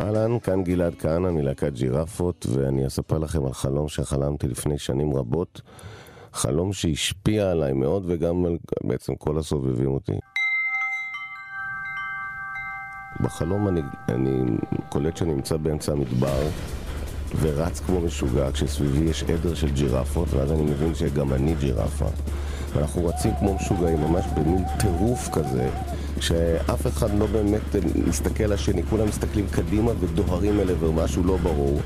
אהלן, כאן גלעד כהנא מלהקת ג'ירפות, ואני אספר לכם על חלום שחלמתי לפני שנים רבות. חלום שהשפיע עליי מאוד וגם על בעצם כל הסובבים אותי. בחלום אני, אני קולט שאני נמצא באמצע המדבר ורץ כמו משוגע כשסביבי יש עדר של ג'ירפות ואז אני מבין שגם אני ג'ירפה ואנחנו רצים כמו משוגעים, ממש במין טירוף כזה שאף אחד לא באמת מסתכל לשני, כולם מסתכלים קדימה ודוהרים אל עבר משהו לא ברור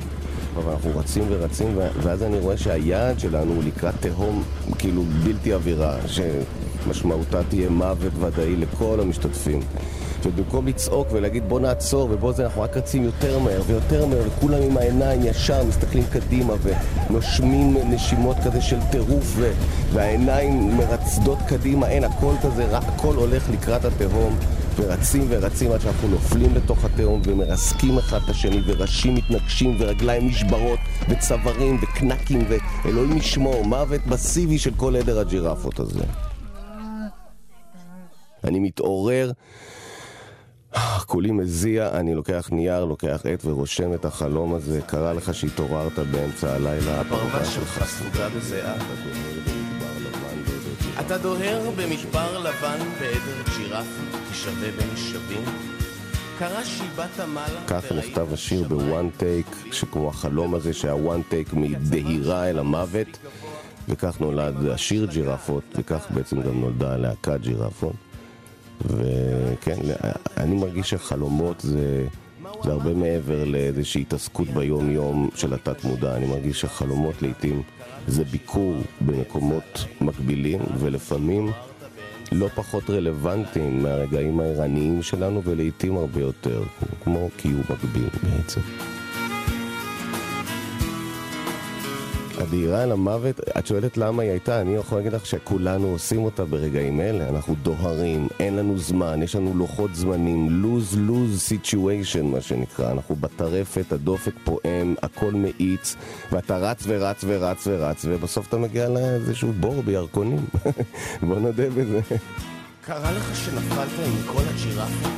אבל אנחנו רצים ורצים ואז אני רואה שהיעד שלנו הוא לקראת תהום כאילו בלתי עבירה שמשמעותה תהיה מוות ודאי לכל המשתתפים. ובמקום לצעוק ולהגיד בוא נעצור ובוא זה, אנחנו רק רצים יותר מהר ויותר מהר וכולם עם העיניים ישר מסתכלים קדימה ונושמים נשימות כזה של טירוף ו... והעיניים מרצדות קדימה, אין, הכל כזה, הכל הולך לקראת התהום ורצים ורצים עד שאנחנו נופלים לתוך התהום ומרסקים אחד את השני וראשים מתנגשים ורגליים נשברות וצווארים וקנקים ואלוהים ישמור, מוות מסיבי של כל עדר הג'ירפות הזה. אני מתעורר כולי מזיע, אני לוקח נייר, לוקח עט ורושם את החלום הזה. קרה לך שהתעוררת באמצע הלילה. הפרווה שלך סרוגה בזיעה. אתה דוהר במדבר לבן בעדר ג'ירפה, כשווה בין שווים. קרה שאיבדת מעלה ככה נכתב השיר בוואן טייק, שכמו החלום הזה שהוואן טייק מדהירה אל המוות, וכך נולד השיר ג'ירפות, וכך בעצם גם נולדה להקת ג'ירפות. וכן, אני מרגיש שחלומות זה, זה הרבה מעבר לאיזושהי התעסקות ביום יום של התת מודע. אני מרגיש שחלומות לעיתים זה ביקור במקומות מקבילים ולפעמים לא פחות רלוונטיים מהרגעים הערניים שלנו ולעיתים הרבה יותר, כמו קיום מקביל בעצם. הדהירה אל המוות, את שואלת למה היא הייתה, אני יכול להגיד לך שכולנו עושים אותה ברגעים אלה, אנחנו דוהרים, אין לנו זמן, יש לנו לוחות זמנים, lose-lose situation מה שנקרא, אנחנו בטרפת, הדופק פועם, הכל מאיץ, ואתה רץ ורץ ורץ ורץ, ובסוף אתה מגיע לאיזשהו בור בירקונים, בוא נודה בזה. קרה לך שנפלת עם כל הג'ירפות?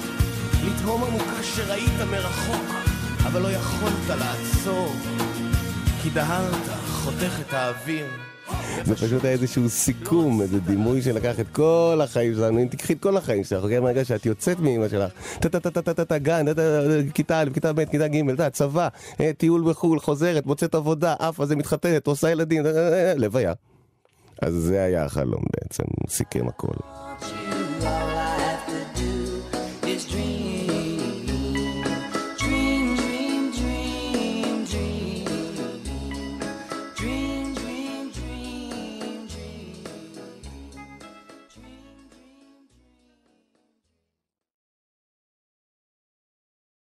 לתהום עמוקה שראית מרחוק, אבל לא יכולת לעצור, כי דהרת. חותך את האוויר. זה פשוט היה איזשהו סיכום, איזה דימוי שלקח את כל החיים שלנו, אם תקחי את כל החיים שלך, אוקיי, מהרגע שאת יוצאת מאמא שלך, טה-טה-טה-טה-טה, גן, כיתה א', כיתה ב', כיתה ג', צבא, טיול בחו"ל, חוזרת, מוצאת עבודה, עפה, זה מתחתנת, עושה ילדים, לוויה. אז זה היה החלום בעצם, סיכם הכל.